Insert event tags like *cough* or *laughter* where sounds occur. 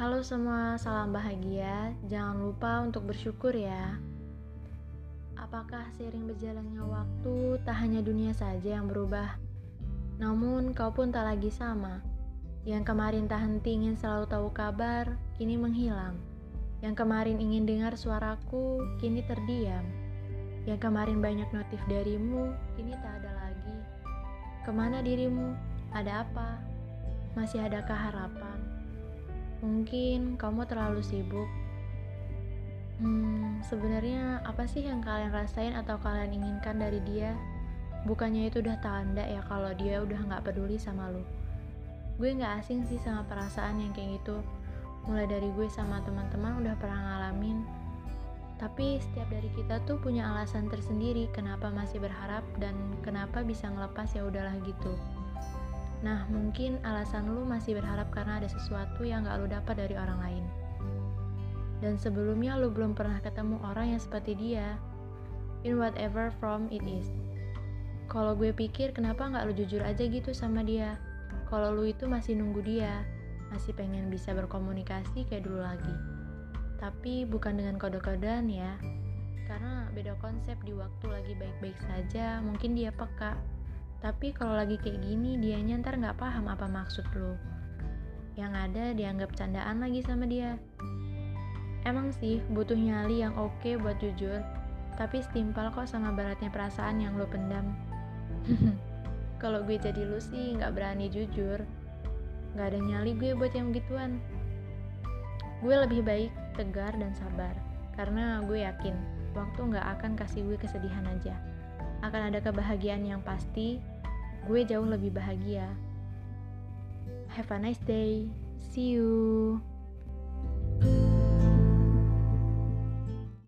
Halo semua, salam bahagia. Jangan lupa untuk bersyukur ya. Apakah seiring berjalannya waktu, tak hanya dunia saja yang berubah, namun kau pun tak lagi sama. Yang kemarin tak henti ingin selalu tahu kabar, kini menghilang. Yang kemarin ingin dengar suaraku, kini terdiam. Yang kemarin banyak notif darimu, kini tak ada lagi. Ke mana dirimu? Ada apa? Masih adakah harapan? Mungkin kamu terlalu sibuk. Hmm, sebenarnya apa sih yang kalian rasain atau kalian inginkan dari dia? Bukannya itu udah tanda ya kalau dia udah nggak peduli sama lu. Gue nggak asing sih sama perasaan yang kayak gitu. Mulai dari gue sama teman-teman udah pernah ngalamin. Tapi setiap dari kita tuh punya alasan tersendiri kenapa masih berharap dan kenapa bisa ngelepas ya udahlah gitu. Nah, mungkin alasan lu masih berharap karena ada sesuatu yang gak lu dapat dari orang lain. Dan sebelumnya lu belum pernah ketemu orang yang seperti dia. In whatever form it is. Kalau gue pikir kenapa gak lu jujur aja gitu sama dia. Kalau lu itu masih nunggu dia, masih pengen bisa berkomunikasi kayak dulu lagi. Tapi bukan dengan kode-kodean ya. Karena beda konsep di waktu lagi baik-baik saja, mungkin dia peka tapi kalau lagi kayak gini, dia nyantar nggak paham apa maksud lo. Yang ada dianggap candaan lagi sama dia. Emang sih butuh nyali yang oke okay buat jujur, tapi setimpal kok sama beratnya perasaan yang lo pendam. *laughs* kalau gue jadi lu sih nggak berani jujur. Nggak ada nyali gue buat yang gituan. Gue lebih baik tegar dan sabar, karena gue yakin waktu nggak akan kasih gue kesedihan aja akan ada kebahagiaan yang pasti, gue jauh lebih bahagia. Have a nice day. See you.